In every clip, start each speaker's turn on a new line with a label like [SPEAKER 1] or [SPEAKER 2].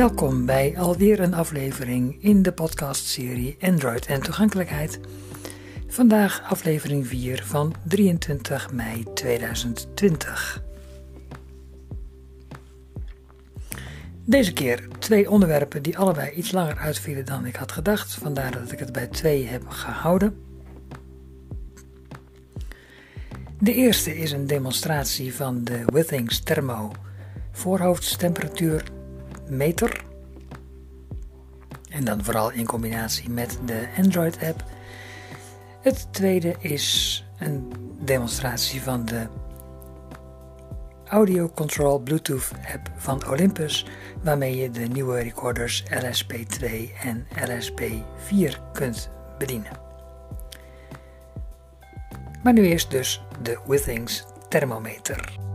[SPEAKER 1] Welkom bij alweer een aflevering in de podcastserie Android en toegankelijkheid. Vandaag aflevering 4 van 23 mei 2020. Deze keer twee onderwerpen die allebei iets langer uitvielen dan ik had gedacht, vandaar dat ik het bij twee heb gehouden. De eerste is een demonstratie van de Withings Thermo voorhoofdstemperatuurmeter. En dan vooral in combinatie met de Android-app. Het tweede is een demonstratie van de Audio Control Bluetooth app van Olympus, waarmee je de nieuwe recorders LSP2 en LSP4 kunt bedienen. Maar nu eerst dus de Withings thermometer.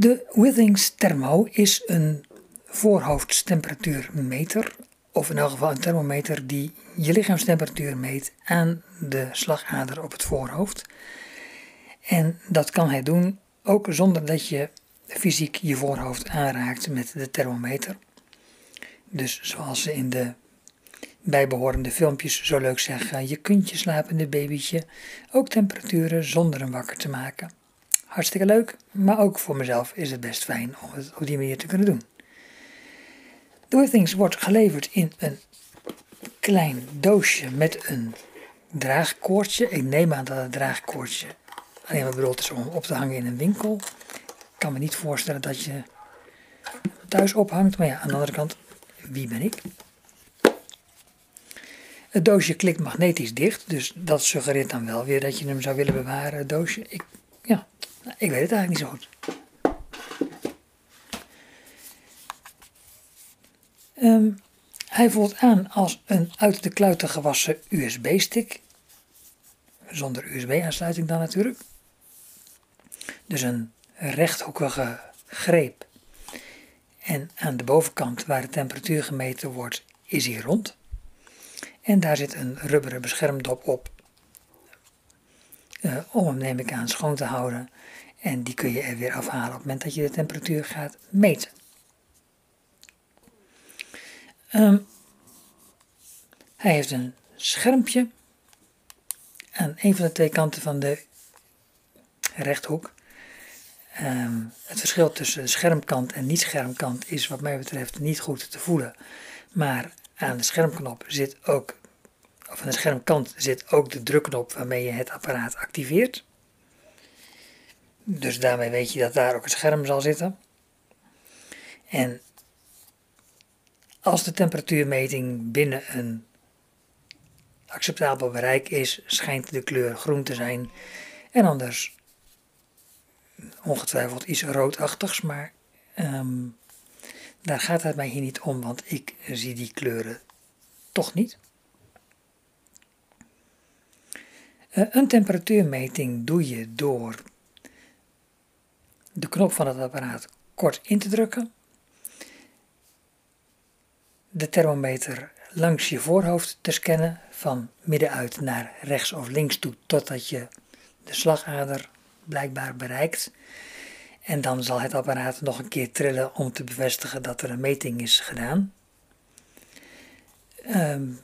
[SPEAKER 1] De Withings Thermo is een voorhoofdstemperatuurmeter, of in elk geval een thermometer die je lichaamstemperatuur meet aan de slagader op het voorhoofd. En dat kan hij doen ook zonder dat je fysiek je voorhoofd aanraakt met de thermometer. Dus zoals ze in de bijbehorende filmpjes zo leuk zeggen, je kunt je slapende babytje ook temperaturen zonder hem wakker te maken. Hartstikke leuk, maar ook voor mezelf is het best fijn om het op die manier te kunnen doen. De Withings wordt geleverd in een klein doosje met een draagkoordje. Ik neem aan dat het draagkoordje alleen maar bedoeld is om op te hangen in een winkel. Ik kan me niet voorstellen dat je thuis ophangt, maar ja, aan de andere kant, wie ben ik? Het doosje klikt magnetisch dicht, dus dat suggereert dan wel weer dat je hem zou willen bewaren, het doosje. Ik, ik weet het eigenlijk niet zo goed. Um, hij voelt aan als een uit de kluiten gewassen USB-stick. Zonder USB-aansluiting dan natuurlijk. Dus een rechthoekige greep. En aan de bovenkant waar de temperatuur gemeten wordt, is hij rond. En daar zit een rubberen beschermdop op. Uh, om hem neem ik aan schoon te houden. En die kun je er weer afhalen op het moment dat je de temperatuur gaat meten. Um, hij heeft een schermpje aan een van de twee kanten van de rechthoek. Um, het verschil tussen schermkant en niet-schermkant is wat mij betreft niet goed te voelen. Maar aan de schermknop zit ook, aan de schermkant zit ook de drukknop waarmee je het apparaat activeert. Dus daarmee weet je dat daar ook een scherm zal zitten. En als de temperatuurmeting binnen een acceptabel bereik is, schijnt de kleur groen te zijn. En anders ongetwijfeld iets roodachtigs, maar ehm, daar gaat het mij hier niet om, want ik zie die kleuren toch niet. Uh, een temperatuurmeting doe je door de knop van het apparaat kort in te drukken, de thermometer langs je voorhoofd te scannen van middenuit naar rechts of links toe totdat je de slagader blijkbaar bereikt. En dan zal het apparaat nog een keer trillen om te bevestigen dat er een meting is gedaan. Um,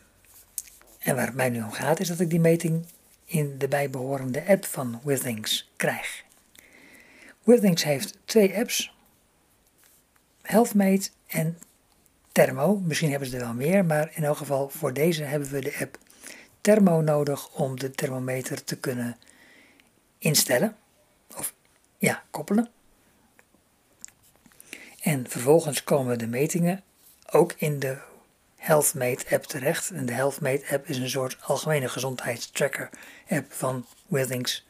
[SPEAKER 1] en waar het mij nu om gaat is dat ik die meting in de bijbehorende app van Withings krijg. Withings heeft twee apps, HealthMate en Thermo. Misschien hebben ze er wel meer, maar in elk geval voor deze hebben we de app Thermo nodig om de thermometer te kunnen instellen. Of ja, koppelen. En vervolgens komen de metingen ook in de HealthMate app terecht. En de HealthMate app is een soort algemene gezondheidstracker app van Withings.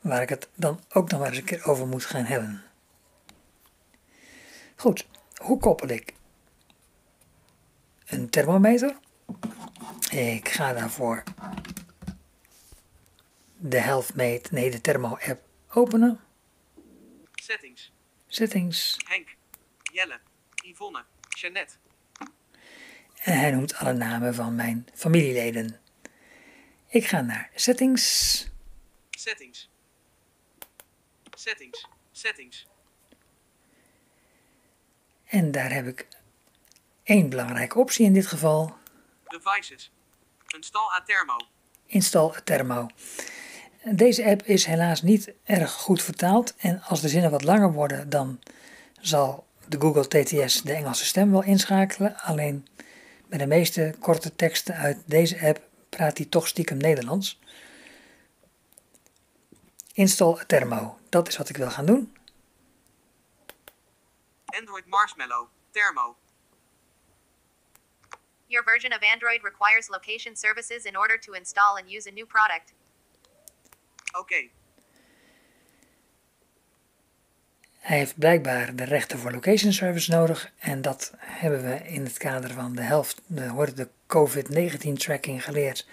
[SPEAKER 1] Waar ik het dan ook nog maar eens een keer over moet gaan hebben. Goed, hoe koppel ik een thermometer. Ik ga daarvoor de HealthMate, nee de Thermo app openen.
[SPEAKER 2] Settings.
[SPEAKER 1] Settings.
[SPEAKER 2] Henk. Jelle. Yvonne. Jeannette.
[SPEAKER 1] En hij noemt alle namen van mijn familieleden. Ik ga naar Settings.
[SPEAKER 2] Settings. Settings. Settings.
[SPEAKER 1] En daar heb ik één belangrijke optie in dit geval.
[SPEAKER 2] Devices. Install Atermo.
[SPEAKER 1] Install Thermo. Deze app is helaas niet erg goed vertaald en als de zinnen wat langer worden dan zal de Google TTS de Engelse stem wel inschakelen. Alleen bij de meeste korte teksten uit deze app praat hij toch stiekem Nederlands. Install Thermo, dat is wat ik wil gaan doen.
[SPEAKER 2] Android Marshmallow. Thermo.
[SPEAKER 3] Your version of Android requires location services in order to install and use a new product.
[SPEAKER 2] Oké.
[SPEAKER 1] Hij heeft blijkbaar de rechten voor location service nodig en dat hebben we in het kader van de helft, de, de COVID-19 tracking geleerd.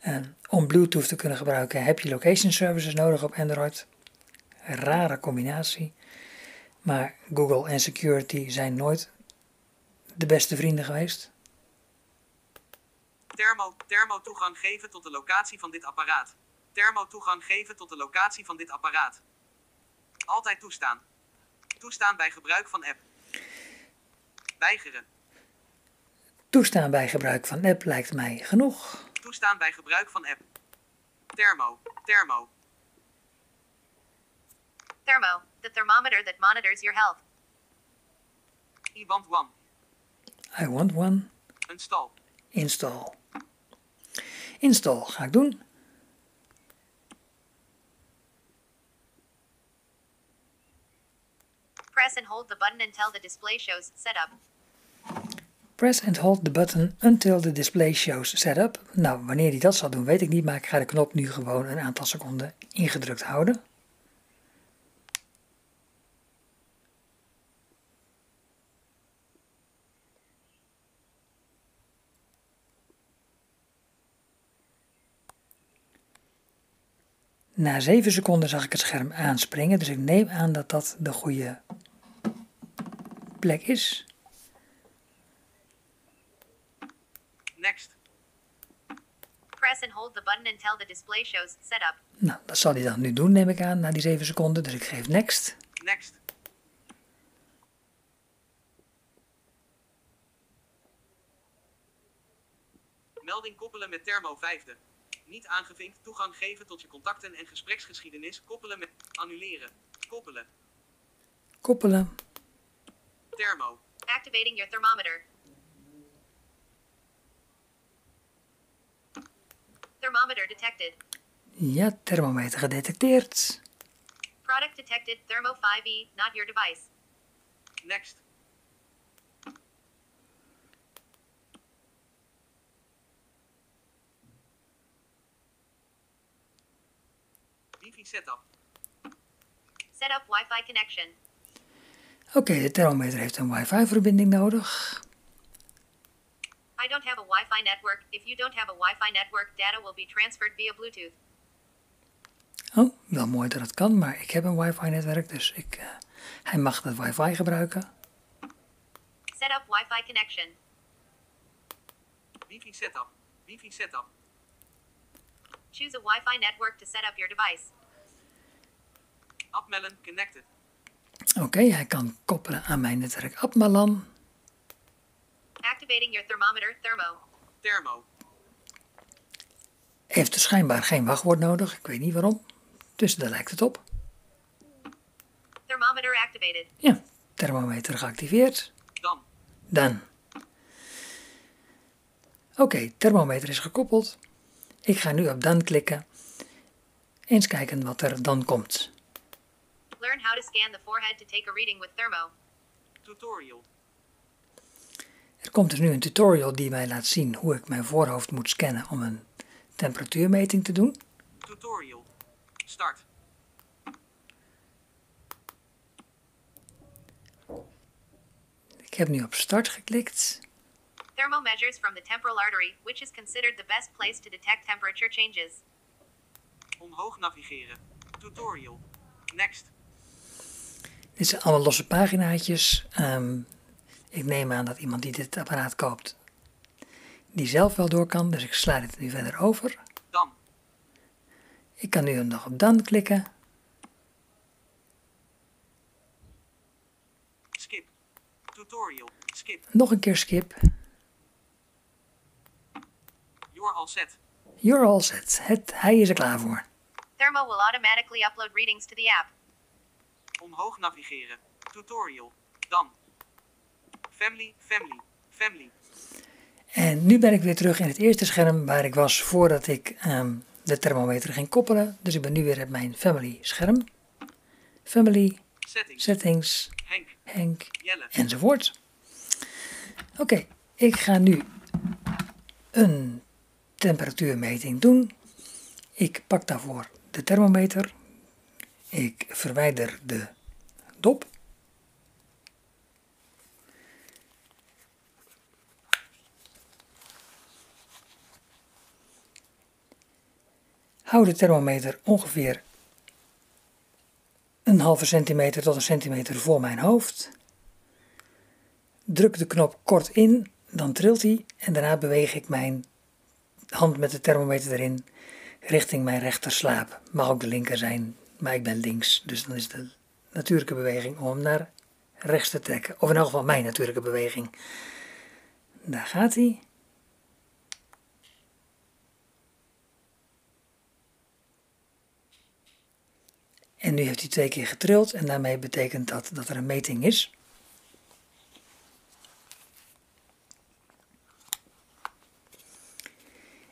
[SPEAKER 1] Eh, om Bluetooth te kunnen gebruiken heb je location services nodig op Android. Rare combinatie. Maar Google en security zijn nooit de beste vrienden geweest.
[SPEAKER 2] Thermo, thermo toegang geven tot de locatie van dit apparaat. Thermo toegang geven tot de locatie van dit apparaat. Altijd toestaan. Toestaan bij gebruik van app. Weigeren.
[SPEAKER 1] Toestaan bij gebruik van app lijkt mij genoeg.
[SPEAKER 2] Toestaan bij gebruik van app. Thermo. Thermo.
[SPEAKER 3] Thermo, the thermometer that monitors your health.
[SPEAKER 2] I want one.
[SPEAKER 1] I want one.
[SPEAKER 2] Install.
[SPEAKER 1] Install. Install ga ik doen.
[SPEAKER 3] Press and hold the button until the display shows setup.
[SPEAKER 1] Press and hold the button until the display shows setup. Nou, wanneer hij dat zal doen weet ik niet, maar ik ga de knop nu gewoon een aantal seconden ingedrukt houden. Na 7 seconden zag ik het scherm aanspringen, dus ik neem aan dat dat de goede plek is.
[SPEAKER 2] Next.
[SPEAKER 3] Press and hold the button until the display shows setup.
[SPEAKER 1] Nou, dat zal hij dan nu doen, neem ik aan, na die 7 seconden. Dus ik geef next.
[SPEAKER 2] Next. Melding koppelen met Thermo vijfde. Niet aangevinkt. Toegang geven tot je contacten en gespreksgeschiedenis. Koppelen met annuleren. Koppelen.
[SPEAKER 1] Koppelen.
[SPEAKER 2] Thermo.
[SPEAKER 3] Activating your thermometer. Thermometer detected.
[SPEAKER 1] Ja, thermometer gedetecteerd.
[SPEAKER 3] Product detected Thermo 5e, not your device.
[SPEAKER 2] Next. Wifi setup.
[SPEAKER 3] Set up Wi-Fi connection.
[SPEAKER 1] Oké, de thermometer heeft een wifi-verbinding nodig.
[SPEAKER 3] I don't have a Wi-Fi network. If you don't have a Wi-Fi network, data will be transferred via Bluetooth.
[SPEAKER 1] Oh, wel mooi dat het kan, maar ik heb een wifi-netwerk, dus ik, eh, hij mag het wifi gebruiken.
[SPEAKER 3] Set up Wi-Fi connection.
[SPEAKER 2] Wifi setup. Wifi setup.
[SPEAKER 3] Choose a Wi-Fi network to set up your device.
[SPEAKER 2] Appmellen connected.
[SPEAKER 1] Oké, hij kan koppelen aan mijn netwerk Atmalan.
[SPEAKER 3] Activating your thermometer Thermo.
[SPEAKER 2] Thermo.
[SPEAKER 1] Heeft dus schijnbaar geen wachtwoord nodig, ik weet niet waarom. Dus daar lijkt het op.
[SPEAKER 3] Thermometer activated.
[SPEAKER 1] Ja, thermometer geactiveerd.
[SPEAKER 2] Dan.
[SPEAKER 1] Dan. Oké, thermometer is gekoppeld. Ik ga nu op dan klikken. Eens kijken wat er dan komt.
[SPEAKER 3] Learn how to scan the forehead to take a reading with Thermo.
[SPEAKER 2] Tutorial.
[SPEAKER 1] Er komt dus nu een tutorial die mij laat zien hoe ik mijn voorhoofd moet scannen om een temperatuurmeting te doen.
[SPEAKER 2] Tutorial. Start.
[SPEAKER 1] Ik heb nu op start geklikt.
[SPEAKER 3] Thermo measures from the temporal artery, which is considered the best place to detect temperature changes.
[SPEAKER 2] Omhoog navigeren. Tutorial. Next.
[SPEAKER 1] Dit zijn allemaal losse paginaatjes. Ehm, ik neem aan dat iemand die dit apparaat koopt, die zelf wel door kan. Dus ik sla dit nu verder over.
[SPEAKER 2] Dan.
[SPEAKER 1] Ik kan nu nog op dan klikken.
[SPEAKER 2] Skip. Tutorial. Skip.
[SPEAKER 1] Nog een keer skip.
[SPEAKER 2] You're all set.
[SPEAKER 1] You're all set. Het, hij is er klaar voor.
[SPEAKER 3] Thermo will automatically upload readings to the app.
[SPEAKER 2] Omhoog navigeren. Tutorial. Dan. Family, family, family.
[SPEAKER 1] En nu ben ik weer terug in het eerste scherm waar ik was voordat ik ehm, de thermometer ging koppelen. Dus ik ben nu weer op mijn family scherm. Family,
[SPEAKER 2] Settings.
[SPEAKER 1] settings,
[SPEAKER 2] Henk.
[SPEAKER 1] Henk
[SPEAKER 2] Jelle.
[SPEAKER 1] enzovoort. Oké, ik ga nu een temperatuurmeting doen. Ik pak daarvoor de thermometer. Ik verwijder de dop. Hou de thermometer ongeveer een halve centimeter tot een centimeter voor mijn hoofd. Druk de knop kort in, dan trilt hij en daarna beweeg ik mijn hand met de thermometer erin richting mijn rechterslaap. Mag ook de linker zijn, maar ik ben links, dus dan is de natuurlijke beweging om naar rechts te trekken. Of in elk geval mijn natuurlijke beweging. Daar gaat hij. En nu heeft hij twee keer getrild en daarmee betekent dat dat er een meting is.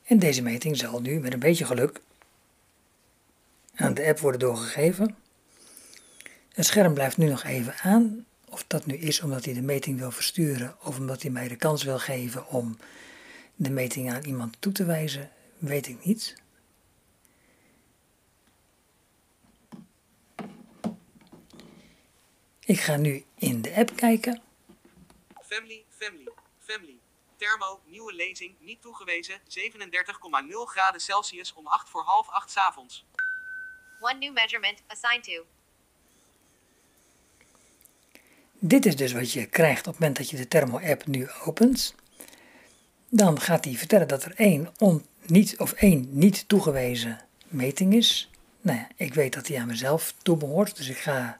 [SPEAKER 1] En deze meting zal nu met een beetje geluk aan de app worden doorgegeven. Het scherm blijft nu nog even aan. Of dat nu is omdat hij de meting wil versturen of omdat hij mij de kans wil geven om de meting aan iemand toe te wijzen, weet ik niet. Ik ga nu in de app kijken.
[SPEAKER 2] Family, family, family. Thermo, nieuwe lezing, niet toegewezen, 37,0 graden Celsius om 8 voor half 8 's avonds.
[SPEAKER 3] One new measurement assigned to.
[SPEAKER 1] Dit is dus wat je krijgt op het moment dat je de Thermo-app nu opent. Dan gaat hij vertellen dat er één on, niet, of één niet toegewezen meting is. Nou ja, ik weet dat die aan mezelf toebehoort, dus ik ga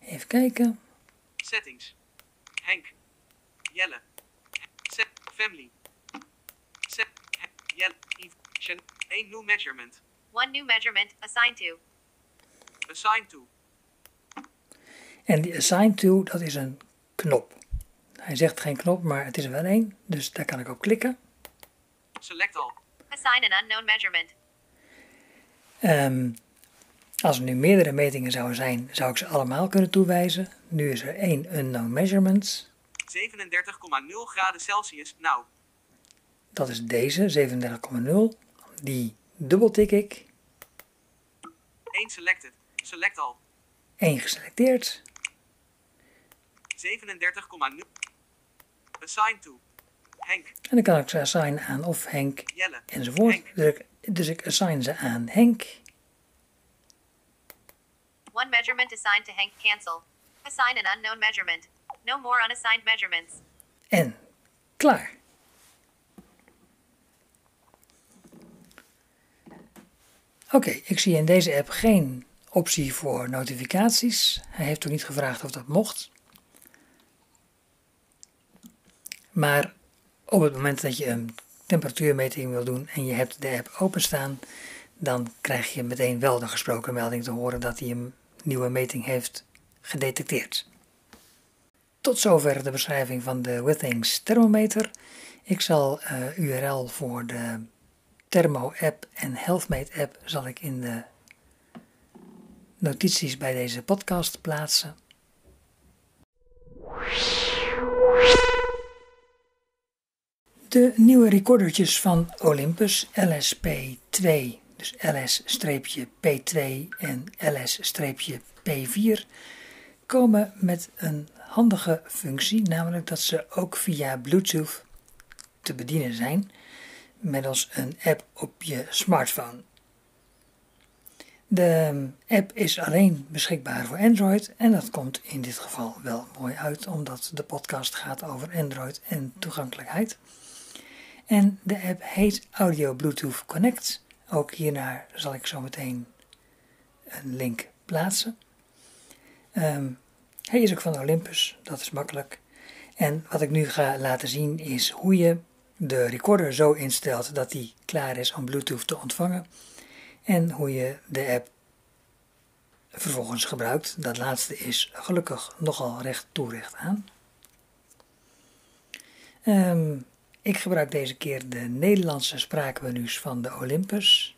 [SPEAKER 1] even kijken.
[SPEAKER 2] Settings. Henk. Jelle. Set. Family. Set. Jelle. 1 new measurement.
[SPEAKER 3] One new measurement assigned to.
[SPEAKER 2] Assign to.
[SPEAKER 1] En die assign to, dat is een knop. Hij zegt geen knop, maar het is er wel één, dus daar kan ik op klikken.
[SPEAKER 2] Select all.
[SPEAKER 3] Assign an unknown measurement.
[SPEAKER 1] Ehm, als er nu meerdere metingen zouden zijn, zou ik ze allemaal kunnen toewijzen. Nu is er één unknown measurements.
[SPEAKER 2] 37,0 graden Celsius. Nou.
[SPEAKER 1] Dat is deze, 37,0. Die dubbeltik ik.
[SPEAKER 2] 1 selected. Select all.
[SPEAKER 1] 1 geselecteerd.
[SPEAKER 2] 37,0. Assign to. Henk.
[SPEAKER 1] En dan kan ik ze assignen aan of Henk
[SPEAKER 2] Jelle.
[SPEAKER 1] enzovoort.
[SPEAKER 2] Henk.
[SPEAKER 1] Dus ik, dus ik assign ze aan Henk.
[SPEAKER 3] One measurement assigned to Hank cancel. Assign an unknown measurement. No more unassigned measurements.
[SPEAKER 1] En klaar. Oké, ik zie in deze app geen optie voor notificaties. Hij heeft ook niet gevraagd of dat mocht. Maar op het moment dat je een temperatuurmeting wil doen en je hebt de app openstaan, dan krijg je meteen wel de gesproken melding te horen dat hij een nieuwe meting heeft gedetecteerd. Tot zover de beschrijving van de Withings thermometer. Ik zal uh, URL voor de Thermo app en Healthmate app zal ik in de notities bij deze podcast plaatsen. De nieuwe recordertjes van Olympus LSP2, dus LS-P2 en LS-P4, komen met een handige functie, namelijk dat ze ook via Bluetooth te bedienen zijn middels een app op je smartphone. De app is alleen beschikbaar voor Android en dat komt in dit geval wel mooi uit, omdat de podcast gaat over Android en toegankelijkheid. En de app heet Audio Bluetooth Connect. Ook hiernaar zal ik zo meteen een link plaatsen. Um, Hij is ook van Olympus, dat is makkelijk. En wat ik nu ga laten zien is hoe je de recorder zo instelt dat hij klaar is om Bluetooth te ontvangen. En hoe je de app vervolgens gebruikt. Dat laatste is gelukkig nogal recht toe recht aan. Ehm, ik gebruik deze keer de Nederlandse spraakmenu's van de Olympus.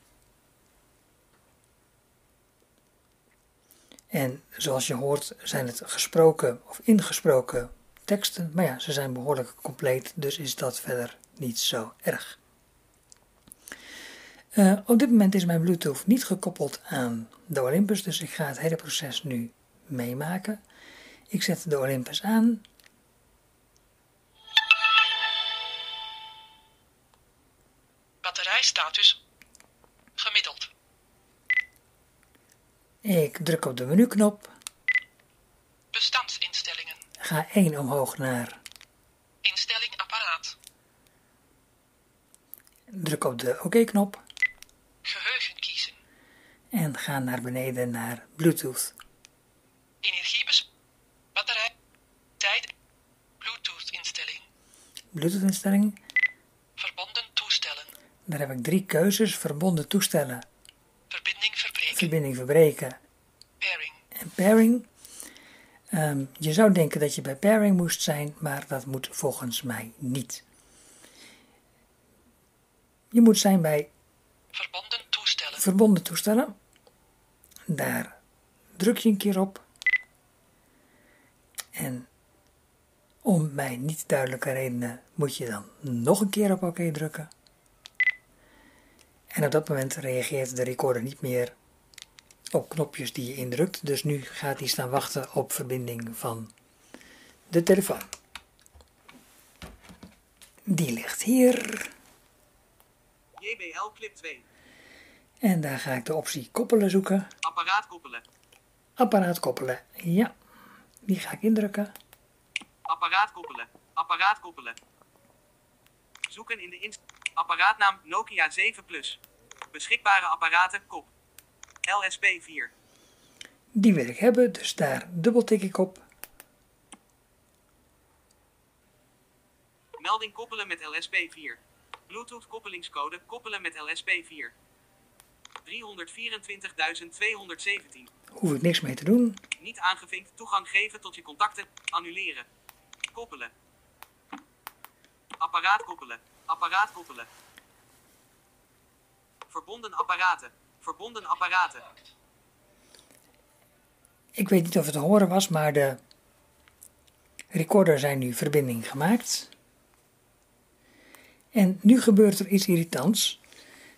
[SPEAKER 1] En zoals je hoort zijn het gesproken of ingesproken teksten, maar ja, ze zijn behoorlijk compleet, dus is dat verder niet zo erg. Uh, op dit moment is mijn Bluetooth niet gekoppeld aan de Olympus, dus ik ga het hele proces nu meemaken. Ik zet de Olympus aan.
[SPEAKER 4] Batterijstatus gemiddeld.
[SPEAKER 1] Ik druk op de menuknop.
[SPEAKER 4] Bestandsinstellingen.
[SPEAKER 1] Ga 1 omhoog naar.
[SPEAKER 4] Instelling apparaat.
[SPEAKER 1] Druk op de OK-knop.
[SPEAKER 4] Geheugen kiezen.
[SPEAKER 1] En ga naar beneden naar Bluetooth.
[SPEAKER 4] Energiebes... Batterij. Tijd. Bluetooth instelling.
[SPEAKER 1] Bluetooth instelling.
[SPEAKER 4] Verbonden toestellen.
[SPEAKER 1] Daar heb ik drie keuzes. Verbonden toestellen.
[SPEAKER 4] Verbinding verbreken.
[SPEAKER 1] Verbinding verbreken.
[SPEAKER 4] Pairing.
[SPEAKER 1] En pairing. Um, je zou denken dat je bij pairing moest zijn, maar dat moet volgens mij niet. Je moet zijn bij
[SPEAKER 4] verbonden toestellen.
[SPEAKER 1] Verbonden toestellen. Daar druk je een keer op. En om mij niet duidelijke redenen moet je dan nog een keer op oké OK drukken. En op dat moment reageert de recorder niet meer op knopjes die je indrukt. Dus nu gaat hij staan wachten op verbinding van de telefoon. Die ligt hier.
[SPEAKER 2] JBL Clip 2.
[SPEAKER 1] En daar ga ik de optie koppelen zoeken.
[SPEAKER 2] Apparaat koppelen.
[SPEAKER 1] Apparaat koppelen, ja. Die ga ik indrukken.
[SPEAKER 2] Apparaat koppelen. Apparaat koppelen. Zoeken in de inst apparaatnaam Nokia 7 Plus. Beschikbare apparaten kop. LSP4.
[SPEAKER 1] Die wil ik hebben, dus daar dubbeltik ik op.
[SPEAKER 2] Melding koppelen met LSP4. Bluetooth koppelingscode koppelen met LSP4. 324.217.
[SPEAKER 1] Hoef ik niks mee te doen.
[SPEAKER 2] Niet aangevinkt toegang geven tot je contacten. Annuleren. Koppelen. Apparaat koppelen. Apparaat koppelen. Verbonden apparaten. Verbonden apparaten.
[SPEAKER 1] Ik weet niet of het te horen was, maar de recorder zijn nu verbinding gemaakt. En nu gebeurt er iets irritants,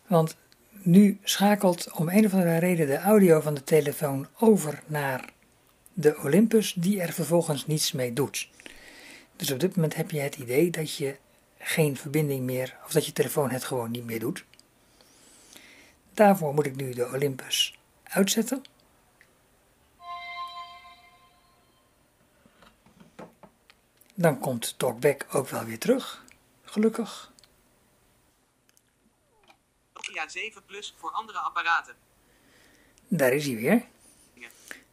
[SPEAKER 1] want nu schakelt om een of andere reden de audio van de telefoon over naar de Olympus, die er vervolgens niets mee doet. Dus op dit moment heb je het idee dat je geen verbinding meer, of dat je telefoon het gewoon niet meer doet. Daarvoor moet ik nu de Olympus uitzetten. Dan komt TalkBack ook wel weer terug, gelukkig.
[SPEAKER 2] Nokia 7 Plus voor andere apparaten.
[SPEAKER 1] Daar is hij weer.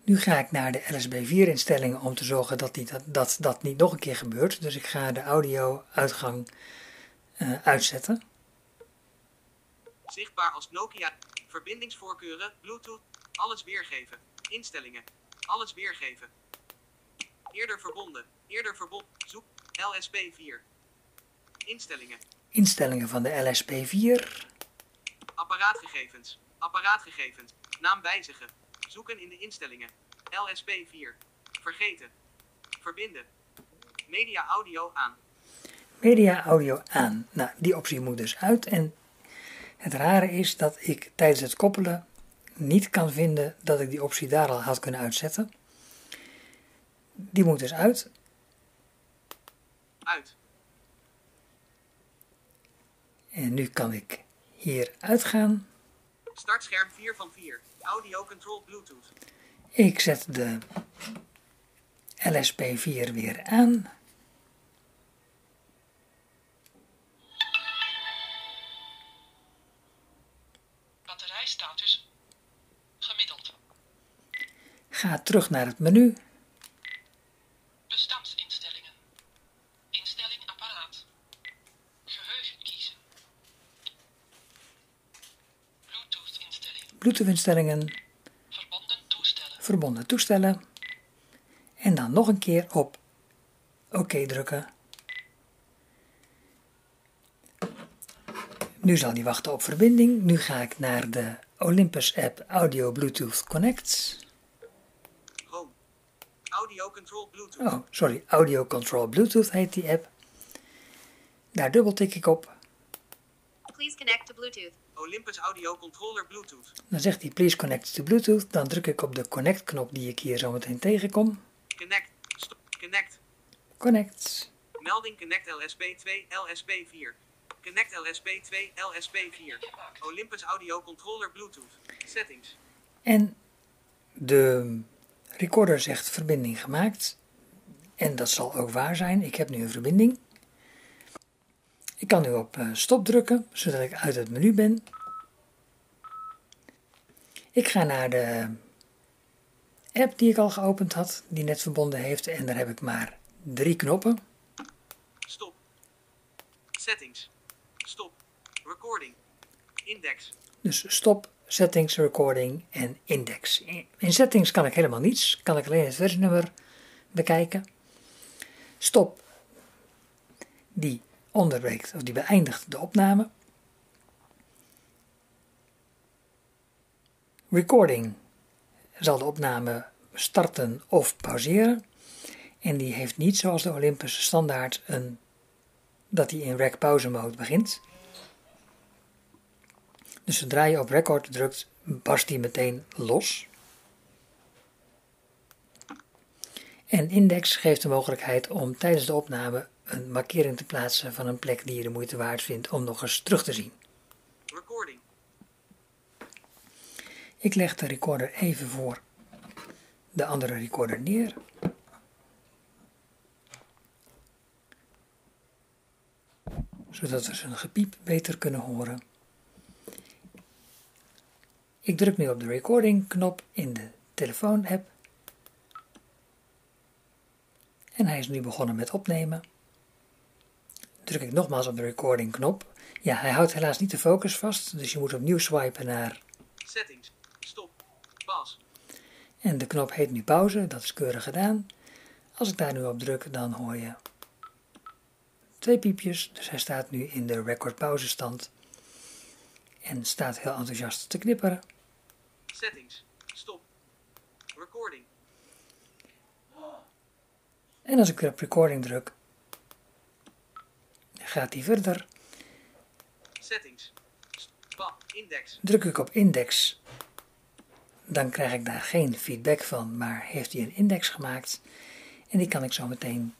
[SPEAKER 1] Nu ga ik naar de LSB4 instellingen om te zorgen dat, die, dat, dat dat niet nog een keer gebeurt. Dus ik ga de audio uitgang uh, uitzetten.
[SPEAKER 2] Zichtbaar als Nokia. Verbindingsvoorkeuren, Bluetooth, alles weergeven. Instellingen, alles weergeven. Eerder verbonden, eerder verbonden. Zoek LSP4. Instellingen.
[SPEAKER 1] Instellingen van de LSP4.
[SPEAKER 2] Apparaatgegevens. Apparaatgegevens. Naam wijzigen. Zoeken in de instellingen. LSP4. Vergeten. Verbinden. Media audio aan.
[SPEAKER 1] Media audio aan. Nou, die optie moet dus uit. En het rare is dat ik tijdens het koppelen niet kan vinden dat ik die optie daar al had kunnen uitzetten. Die moet dus uit.
[SPEAKER 2] Uit.
[SPEAKER 1] En nu kan ik hier uitgaan.
[SPEAKER 2] Startscherm 4 van 4. Audio control Bluetooth.
[SPEAKER 1] Ik zet de LSP4 weer aan.
[SPEAKER 4] Batterijstatus gemiddeld.
[SPEAKER 1] Ga terug naar het menu. Bluetooth-instellingen,
[SPEAKER 4] Verbonden toestellen.
[SPEAKER 1] verbonden toestellen. En dan nog een keer op OK drukken. Nu zal die wachten op verbinding. Nu ga ik naar de Olympus app Audio Bluetooth Connect.
[SPEAKER 2] Home. Audio control Bluetooth.
[SPEAKER 1] Oh, sorry, Audio Control Bluetooth heet die app. Daar dubbeltik ik op.
[SPEAKER 3] Please connect to Bluetooth.
[SPEAKER 2] Olympus Audio Controller Bluetooth.
[SPEAKER 1] Dan zegt hij please connect to Bluetooth. Dan druk ik op de connect knop die ik hier zo meteen tegenkom.
[SPEAKER 2] Connect. Stop. Connect.
[SPEAKER 1] Connect.
[SPEAKER 2] Melding Connect LSP2 LSP4. Connect LSP2 LSP4. Olympus Audio Controller Bluetooth. Settings.
[SPEAKER 1] En de recorder zegt verbinding gemaakt. En dat zal ook waar zijn. Ik heb nu een verbinding. Ik kan nu op eh, stop drukken, zodat ik uit het menu ben. Ik ga naar de app die ik al geopend had, die net verbonden heeft. En daar heb ik maar drie knoppen.
[SPEAKER 2] Stop. Settings. Stop. Recording. Index.
[SPEAKER 1] Dus stop, settings, recording en index. In in settings kan ik helemaal niets, kan ik alleen het versienummer bekijken. Stop, die onderbreekt of die beëindigt de opname. Recording zal de opname starten of pauzeren. En die heeft niet zoals de Olympus standaard een, dat hij in rec pauze mode begint. Dus zodra je op record drukt, barst die meteen los. En index geeft de mogelijkheid om tijdens de opname een markering te plaatsen van een plek die je de moeite waard vindt om nog eens terug te zien.
[SPEAKER 2] Recording.
[SPEAKER 1] Ik leg de recorder even voor de andere recorder neer. Zodat we zijn gepiep beter kunnen horen. Ik druk nu op de recording knop in de telefoon-app. En hij is nu begonnen met opnemen. Druk ik nogmaals op de recording knop. Ja, hij houdt helaas niet de focus vast, dus je moet opnieuw swipen naar
[SPEAKER 2] Settings. Stop. Pas.
[SPEAKER 1] En de knop heet nu pauze, dat is keurig gedaan. Als ik daar nu op druk, dan hoor je twee piepjes. Dus hij staat nu in de record pauzestand. En staat heel enthousiast te knipperen.
[SPEAKER 2] Settings. Stop. Recording.
[SPEAKER 1] En als ik weer op recording druk, gaat hij verder.
[SPEAKER 2] Settings. Index.
[SPEAKER 1] Druk ik op index, dan krijg ik daar geen feedback van, maar heeft hij een index gemaakt. En die kan ik zo meteen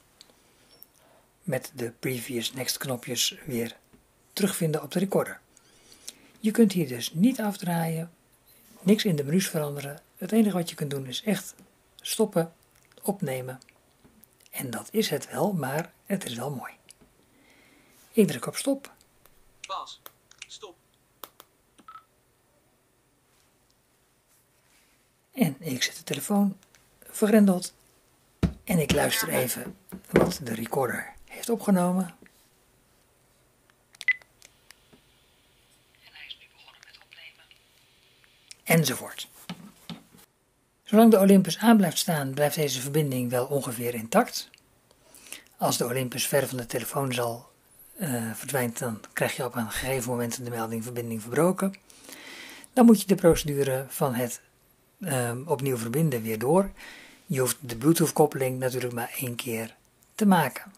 [SPEAKER 1] met de previous next knopjes weer terugvinden op de recorder. Je kunt hier dus niet afdraaien, niks in de menus veranderen. Het enige wat je kunt doen is echt stoppen, opnemen. En dat is het wel, maar het is wel mooi. Ik druk op stop.
[SPEAKER 2] Pas. Stop.
[SPEAKER 1] En ik zet de telefoon vergrendeld. En ik luister even wat de recorder heeft opgenomen.
[SPEAKER 4] En hij is nu begonnen met opnemen.
[SPEAKER 1] Enzovoort. Zolang de Olympus aan blijft staan, blijft deze verbinding wel ongeveer intact. Als de Olympus ver van de telefoon zal eh, verdwijnt, dan krijg je op een gegeven moment de melding verbinding verbroken. Dan moet je de procedure van het ehm, opnieuw verbinden weer door. Je hoeft de Bluetooth-koppeling natuurlijk maar één keer te maken.